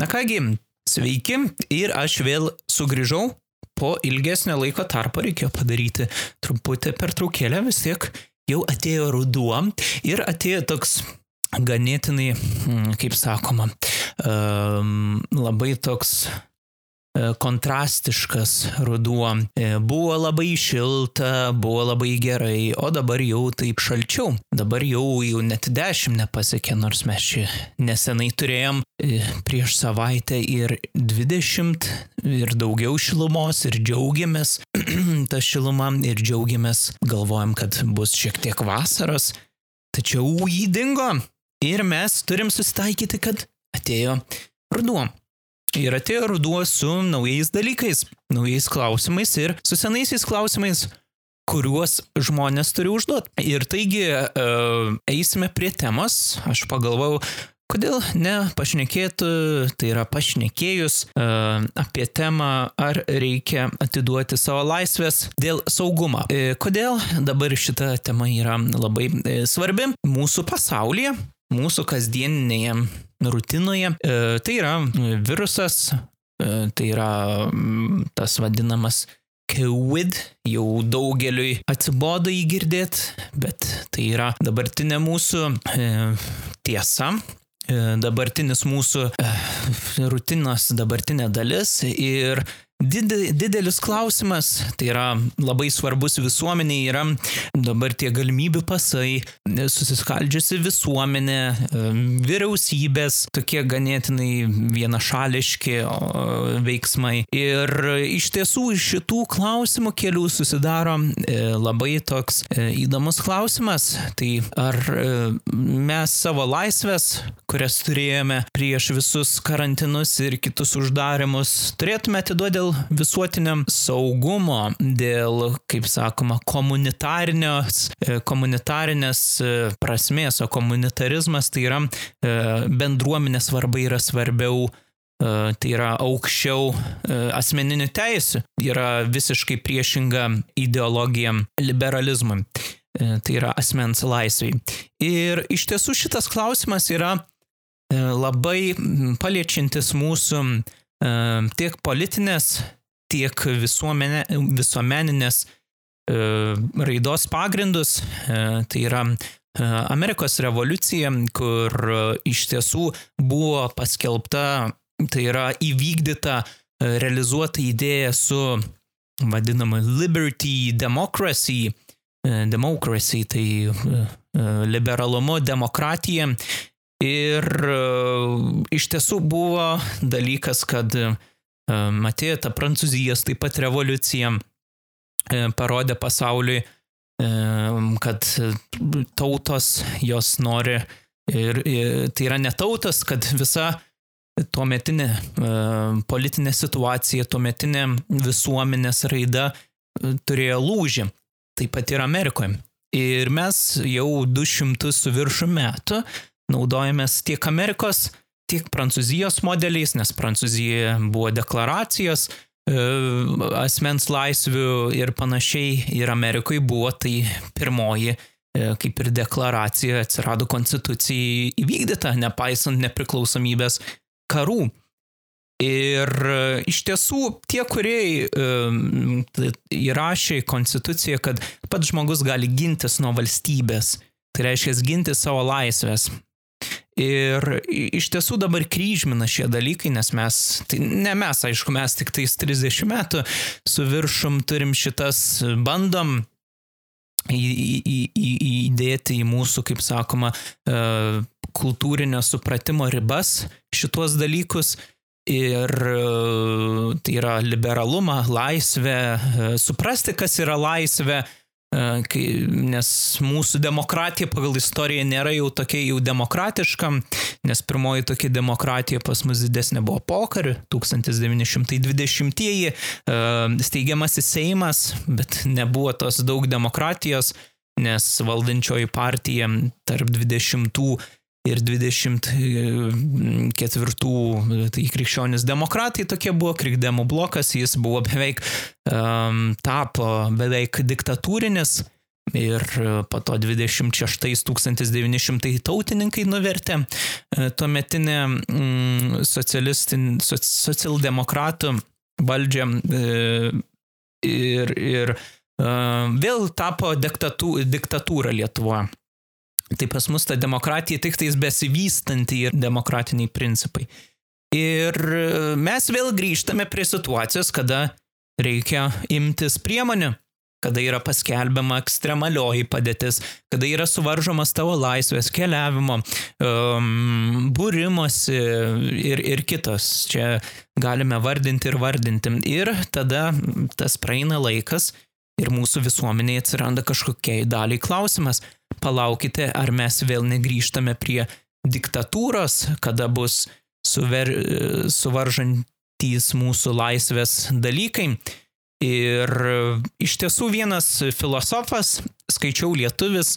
Na kągi, sveiki ir aš vėl sugrįžau. Po ilgesnio laiko tarpo reikėjo padaryti truputį pertraukėlę, vis tiek jau atėjo ruduo ir atėjo toks ganėtinai, mm, kaip sakoma, um, labai toks kontrastiškas ruduo. E, buvo labai šilta, buvo labai gerai, o dabar jau taip šalčiau. Dabar jau, jau net 10 nepasiekė, nors mes čia nesenai turėjom e, prieš savaitę ir 20 ir daugiau šilumos ir džiaugiamės tą šilumą ir džiaugiamės, galvojam, kad bus šiek tiek vasaros, tačiau jį dingo ir mes turim susitaikyti, kad atėjo ruduo. Ir atėjo ruduo su naujais dalykais, naujais klausimais ir su senaisiais klausimais, kuriuos žmonės turi užduoti. Ir taigi uh, eisime prie temos. Aš pagalvojau, kodėl ne pašnekėtų, tai yra pašnekėjus uh, apie temą, ar reikia atiduoti savo laisvės dėl saugumo. E, kodėl dabar šita tema yra labai e, svarbi mūsų pasaulyje, mūsų kasdieninėje rutinoje. E, tai yra virusas, e, tai yra mm, tas vadinamas COVID, jau daugeliui atsibodo jį girdėti, bet tai yra dabartinė mūsų e, tiesa, e, dabartinis mūsų e, rutinos dabartinė dalis ir didelis klausimas, tai yra labai svarbus visuomeniai, yra dabar tie galimybių pasai, susiskaldžiusi visuomenė, vyriausybės, tokie ganėtinai vienašališki veiksmai. Ir iš tiesų iš šitų klausimų kelių susidaro e, labai toks e, įdomus klausimas, tai ar e, mes savo laisvės, kurias turėjome prieš visus karantinus ir kitus uždarimus, turėtume atiduoti dėl visuotiniam saugumo, dėl, kaip sakoma, komunitarinės, e, e, prasmės, o komunitarizmas tai yra e, bendruomenės svarba yra svarbiau tai yra aukščiau asmeninių teisų, yra visiškai priešinga ideologija liberalizmui, tai yra asmens laisvai. Ir iš tiesų šitas klausimas yra labai paliečiantis mūsų tiek politinės, tiek visuomenė, visuomeninės raidos pagrindus. Tai yra Amerikos revoliucija, kur iš tiesų buvo paskelbta, tai yra įvykdyta, realizuota idėja su vadinama liberty democracy, democracy tai liberalumu, demokratija Ir e, iš tiesų buvo dalykas, kad e, matėjo ta Prancūzijos taip pat revoliucija, e, parodė pasauliui, kad tautos jos nori ir, ir tai yra ne tautas, kad visa tuometinė politinė situacija, tuometinė visuomenės raida turėjo lūžį. Taip pat ir Amerikoje. Ir mes jau 200 su viršų metų naudojamės tiek Amerikos, tiek Prancūzijos modeliais, nes Prancūzijoje buvo deklaracijos, e, asmens laisvių ir panašiai, ir Amerikoje buvo tai pirmoji e, kaip ir deklaracija atsirado konstitucijai įvykdyta, nepaisant nepriklausomybės karų. Ir e, iš tiesų tie, kurie įrašė į konstituciją, kad pats žmogus gali gintis nuo valstybės, tai reiškia ginti savo laisvės, Ir iš tiesų dabar kryžmina šie dalykai, nes mes, tai ne mes, aišku, mes tik tais 30 metų su viršum turim šitas, bandom į, į, į, įdėti į mūsų, kaip sakoma, e, kultūrinio supratimo ribas šituos dalykus. Ir e, tai yra liberalumą, laisvę, e, suprasti, kas yra laisvė, kai, nes mūsų demokratija pagal istoriją nėra jau tokia jau demokratiška, nes pirmoji tokia demokratija pas mus didesnė buvo pokariu, 1920-ieji, steigiamasis Seimas, bet nebuvo tos daug demokratijos, nes valdančioji partija tarp 20 ir 24 tai krikščionis demokratai tokie buvo, krikdemų blokas, jis buvo beveik, um, tapo beveik diktatūrinis, ir po to 26 1900 tautininkai nuvertė tuometinę mm, socialdemokratų valdžią ir, ir vėl tapo diktatū, diktatūra Lietuvoje. Tai pas mus ta demokratija tik tais besivystanti ir demokratiniai principai. Ir mes vėl grįžtame prie situacijos, kada reikia imtis priemonių, kada yra paskelbiama ekstremalioji padėtis, kada yra suvaržomas tavo laisvės keliavimo, um, būrimosi ir, ir kitos. Čia galime vardinti ir vardinti. Ir tada tas praeina laikas ir mūsų visuomenėje atsiranda kažkokiai daliai klausimas. Palaukite, ar mes vėl negrįžtame prie diktatūros, kada bus suver, suvaržantys mūsų laisvės dalykai. Ir iš tiesų vienas filosofas, skaičiau lietuvis,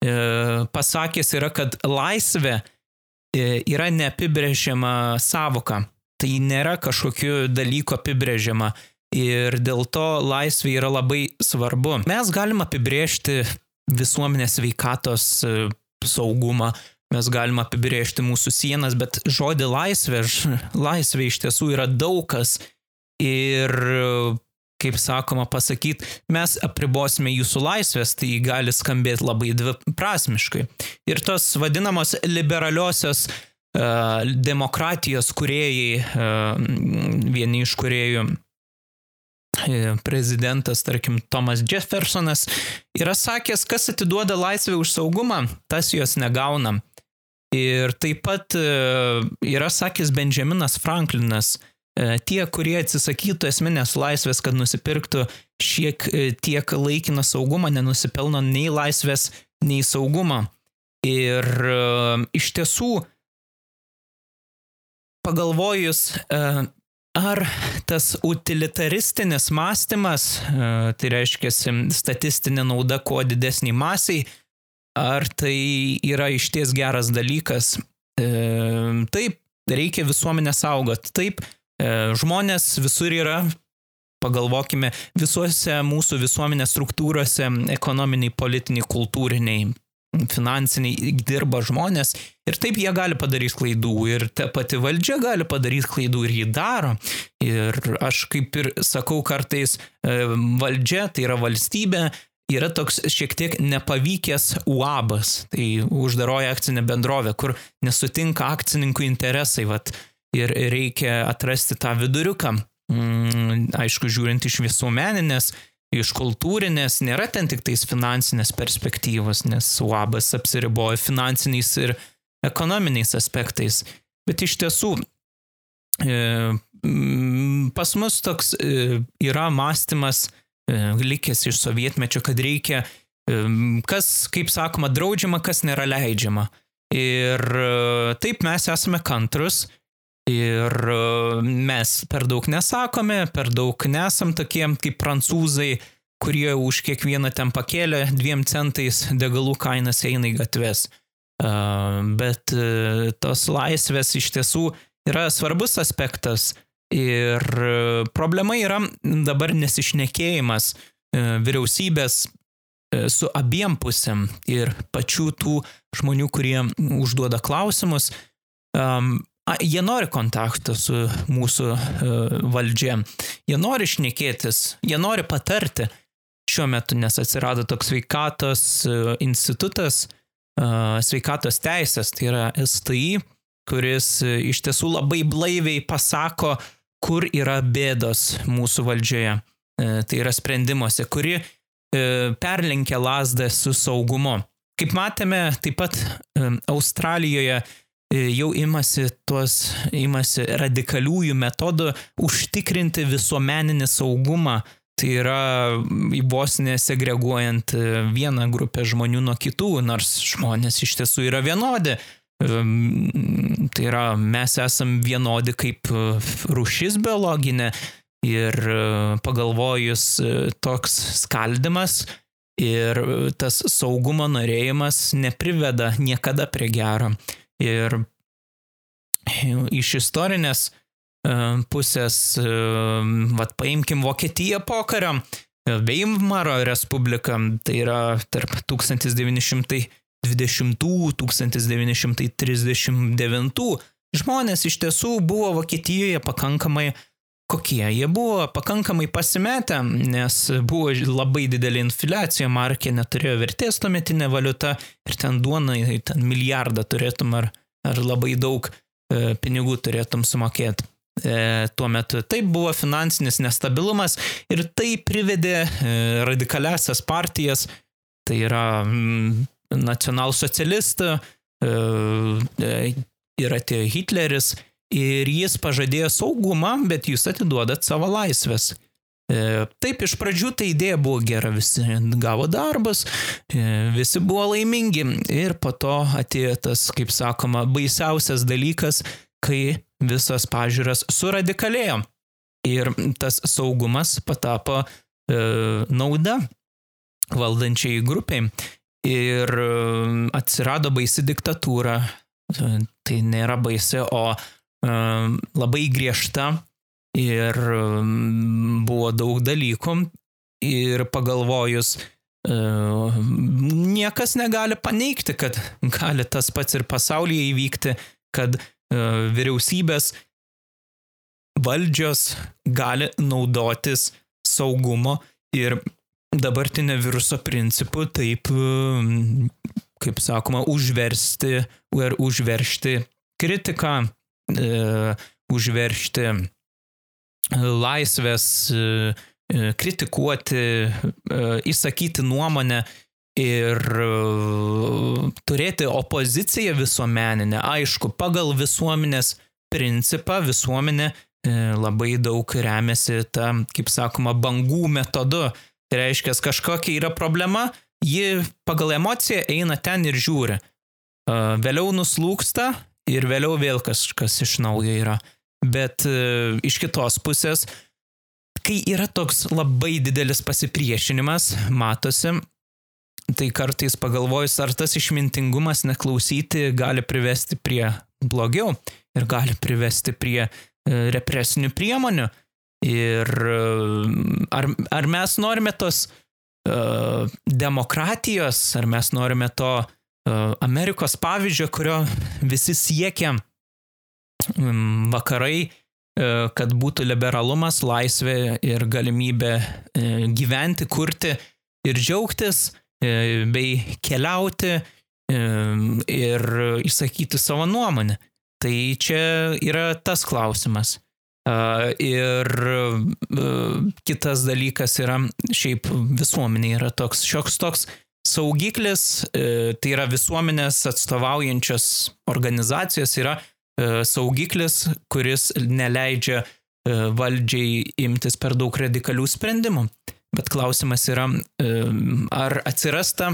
e, pasakęs yra, kad laisvė e, yra neapibrėžiama savoka. Tai nėra kažkokiu dalyku apibrėžiama. Ir dėl to laisvė yra labai svarbu. Mes galim apibrėžti visuomenės veikatos e, saugumą, mes galim apibrėžti mūsų sienas, bet žodį laisvė, laisvė iš tiesų yra daugas ir, kaip sakoma, pasakyti, mes apribosime jūsų laisvės, tai gali skambėti labai dviprasmiškai. Ir tos vadinamos liberaliosios uh, demokratijos kuriejai, uh, vieni iš kuriejų e, prezidentas, tarkim, Thomas Jeffersonas, yra sakęs, kas atiduoda laisvę už saugumą, tas jos negauna. Ir taip pat e, yra sakęs Benjaminas Franklinas, e, tie, kurie atsisakytų esminės laisvės, kad nusipirktų šiek e, tiek laikiną saugumą, nenusipelno nei laisvės, nei saugumo. Ir iš tiesų, pagalvojus, ar tas utilitaristinis mąstymas, tai reiškia statistinė nauda kuo didesnį masiai, Ar tai yra išties geras dalykas? E, taip, reikia visuomenę saugot. Taip, e, žmonės visur yra, pagalvokime, visuose mūsų visuomenės struktūrose, ekonominiai, politiniai, kultūriniai, finansiniai dirba žmonės ir taip jie gali padaryti klaidų ir ta pati valdžia gali padaryti klaidų ir jį daro. Ir aš kaip ir sakau kartais, e, valdžia tai yra valstybė, yra toks šiek tiek nepavykęs UABas, tai uždaroja akcinė bendrovė, kur nesutinka akcininkų interesai, vat, ir reikia atrasti tą viduriuką. Mm, aišku, žiūrint iš visuomeninės, iš kultūrinės, nėra ten tik tais finansinės perspektyvos, nes UABas apsiriboja finansiniais ir ekonominiais aspektais. Bet iš tiesų, e, pas mus toks e, yra mąstymas, E, likęs iš sovietmečio, kad reikia, kas, kaip sakoma, draudžiama, kas nėra leidžiama. Ir taip mes esame kantrus ir mes per daug nesakome, per daug nesam tokie kaip prancūzai, kurie už kiekvieną ten pakėlę dviem centais degalų kainas eina į gatves. Bet tos laisvės iš tiesų yra svarbus aspektas Ir e, problema yra dabar nesišnekėjimas e, vyriausybės e, su abiem pusėm ir pačių tų žmonių, kurie užduoda klausimus. Jie nori kontakto su mūsų uh, valdžia, jie nori šnekėtis, jie nori patarti šiuo metu, nes atsirado toks sveikatos uh, institutas, uh, sveikatos teisės, tai yra STI, kuris iš tiesų labai blaiviai pasako, kur yra bėdos mūsų valdžioje. E, tai yra sprendimuose, kuri e, perlenkia lasdą su saugumu. Kaip matėme, taip pat e, Australijoje jau imasi tuos, imasi radikaliųjų metodų užtikrinti visuomeninį saugumą. Tai yra vos nesegreguojant vieną grupę žmonių nuo kitų, nors žmonės iš tiesų yra vienodi. Tai yra, mes esam vienodi kaip e, rušis biologinė ir e, pagalvojus e, toks skaldimas ir tas saugumo norėjimas nepriveda niekada prie gero. Ir iš istorinės pusės, vad paimkim Vokietiją pokario, Veimaro Respublika, tai yra tarp 1920-1939 žmonės iš tiesų buvo Vokietijoje pakankamai kokie. Jie buvo pakankamai pasimetę, nes buvo labai didelė infliacija, markė neturėjo vertės tuometinė valiuta ir ten duona, ten milijardą turėtum ar, ar labai daug e, pinigų turėtum sumokėti. E, tuo metu taip buvo finansinis nestabilumas ir tai privedė e, radikaliasias partijas, tai yra mm, nacionalsocialistų, e, e, ir atėjo Hitleris ir jis pažadėjo saugumą, bet jūs atiduodat savo laisvės. E, taip, iš pradžių ta idėja buvo gera, visi gavo darbus, e, visi buvo laimingi ir po to atėjo tas, kaip sakoma, baisiausias dalykas, kai visas pažiūras suradikalėjo. Ir tas saugumas patapo e, nauda valdančiai grupiai. Ir atsirado baisi diktatūra, tai nėra baisi, o labai griežta ir buvo daug dalykų. Ir pagalvojus, niekas negali paneigti, kad gali tas pats ir pasaulyje įvykti, kad uh, vyriausybės valdžios gali naudotis saugumo ir dabartinio viruso principu taip kaip sakoma, užversti ar užveršti kritiką, e, užveršti e, laisvės, e, e, kritikuoti, e, įsakyti nuomonę ir e, turėti opoziciją visuomeninę. Aišku, pagal visuomenės principą visuomenė labai daug remiasi tą, kaip sakoma, bangų metodu. Tai reiškia, kažkokia yra problema, ji pagal emociją eina ten ir žiūri. Vėliau nuslūksta ir vėliau vėl kažkas iš naujo yra. Bet iš kitos pusės, kai yra toks labai didelis pasipriešinimas, matosi, tai kartais pagalvojus, ar tas išmintingumas neklausyti gali privesti prie blogiau ir gali privesti prie represinių priemonių. Ir ar, ar mes norime tos uh, E, demokratijos, ar mes norime to e, Amerikos pavyzdžio, kurio visi siekia vakarai, e, kad būtų liberalumas, laisvė ir galimybė gyventi, kurti ir džiaugtis, bei keliauti ir išsakyti savo nuomonę. Tai čia yra tas klausimas. Ir kitas dalykas yra, šiaip visuomenė yra toks šioks toks saugiklis, e, tai yra visuomenės atstovaujančios organizacijos yra e, saugiklis, kuris neleidžia e, valdžiai imtis per daug radikalių sprendimų. Bet klausimas yra, ar atsirasta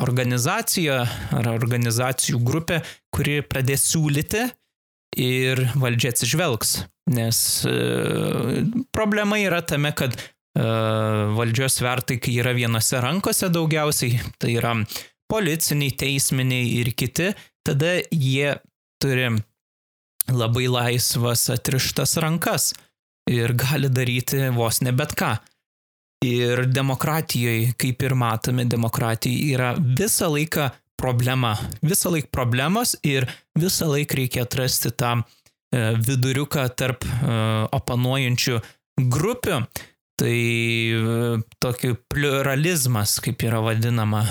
organizacija ar organizacijų grupė, kuri pradės siūlyti ir valdžia atsižvelgs. Nes problema yra tame, kad valdžios svertai, kai yra vienose rankose daugiausiai, tai yra policiniai, teisminiai ir kiti, tada jie turi labai laisvas atrištas rankas ir gali daryti vos ne bet ką. Ir demokratijoje, kaip ir matome, demokratija yra visą laiką problema. Visą laiką problemos ir visą laiką reikia atrasti tą e, viduriuką tarp e, oponuojančių grupių. Tai e, tokį pluralizmas, kaip yra vadinama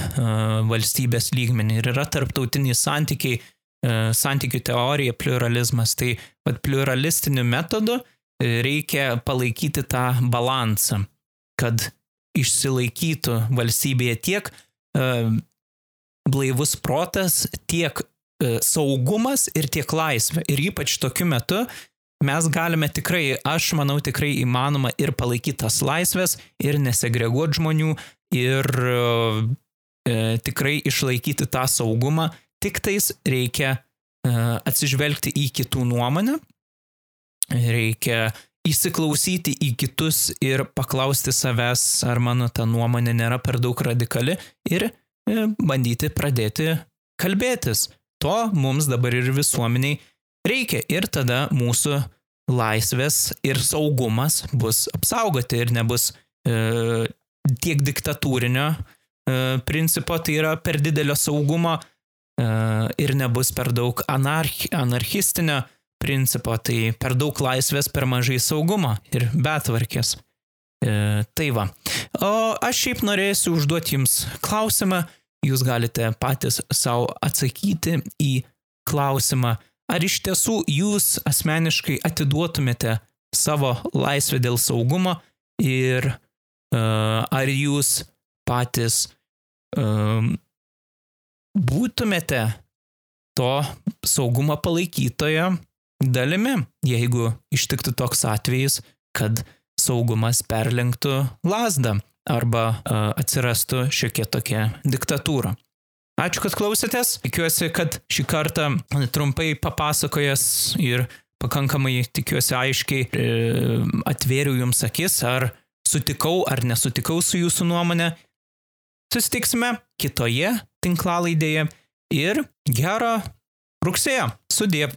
valstybės lygmenį. Ir yra tarptautiniai santykiai, santykių teorija, pluralizmas. Tai vat, pluralistiniu metodu reikia palaikyti tą balansą, kad išsilaikytų valstybėje tiek blaivus protas, tiek e, saugumas ir tiek laisvė. Ir ypač tokiu metu mes galime tikrai, aš manau, tikrai įmanoma ir palaikyti tas laisvės, ir nesegreguoti žmonių, ir e, tikrai išlaikyti tą saugumą. Tik tais reikia e, atsižvelgti į kitų nuomonę, reikia įsiklausyti į kitus ir paklausti savęs, ar mano ta nuomonė nėra per daug radikali ir bandyti pradėti kalbėtis. To mums dabar ir visuomeniai reikia ir tada mūsų laisvės ir saugumas bus apsaugoti ir nebus e, tiek diktatūrinio e, principo, tai yra per didelio saugumo e, ir nebus per daug anarch, anarchistinio principo, tai per daug laisvės, per mažai saugumo ir betvarkės. E, tai va. O aš šiaip norėsiu užduoti jums klausimą, jūs galite patys savo atsakyti į klausimą, ar iš tiesų jūs asmeniškai atiduotumėte savo laisvę dėl saugumo ir uh, ar jūs patys um, būtumėte to saugumo palaikytojo dalimi, jeigu ištiktų toks atvejis, kad saugumas perlenktų lasdą arba uh, atsirastų šiokia tokia diktatūra. Ačiū, kad klausėtės. Tikiuosi, kad šį kartą trumpai papasakojęs ir pakankamai, tikiuosi, aiškiai e, atvėriau jums akis, ar sutikau ar nesutikau su jūsų nuomonė. Susitiksime kitoje tinklalaidėje ir gero rugsėjo. Sudėv.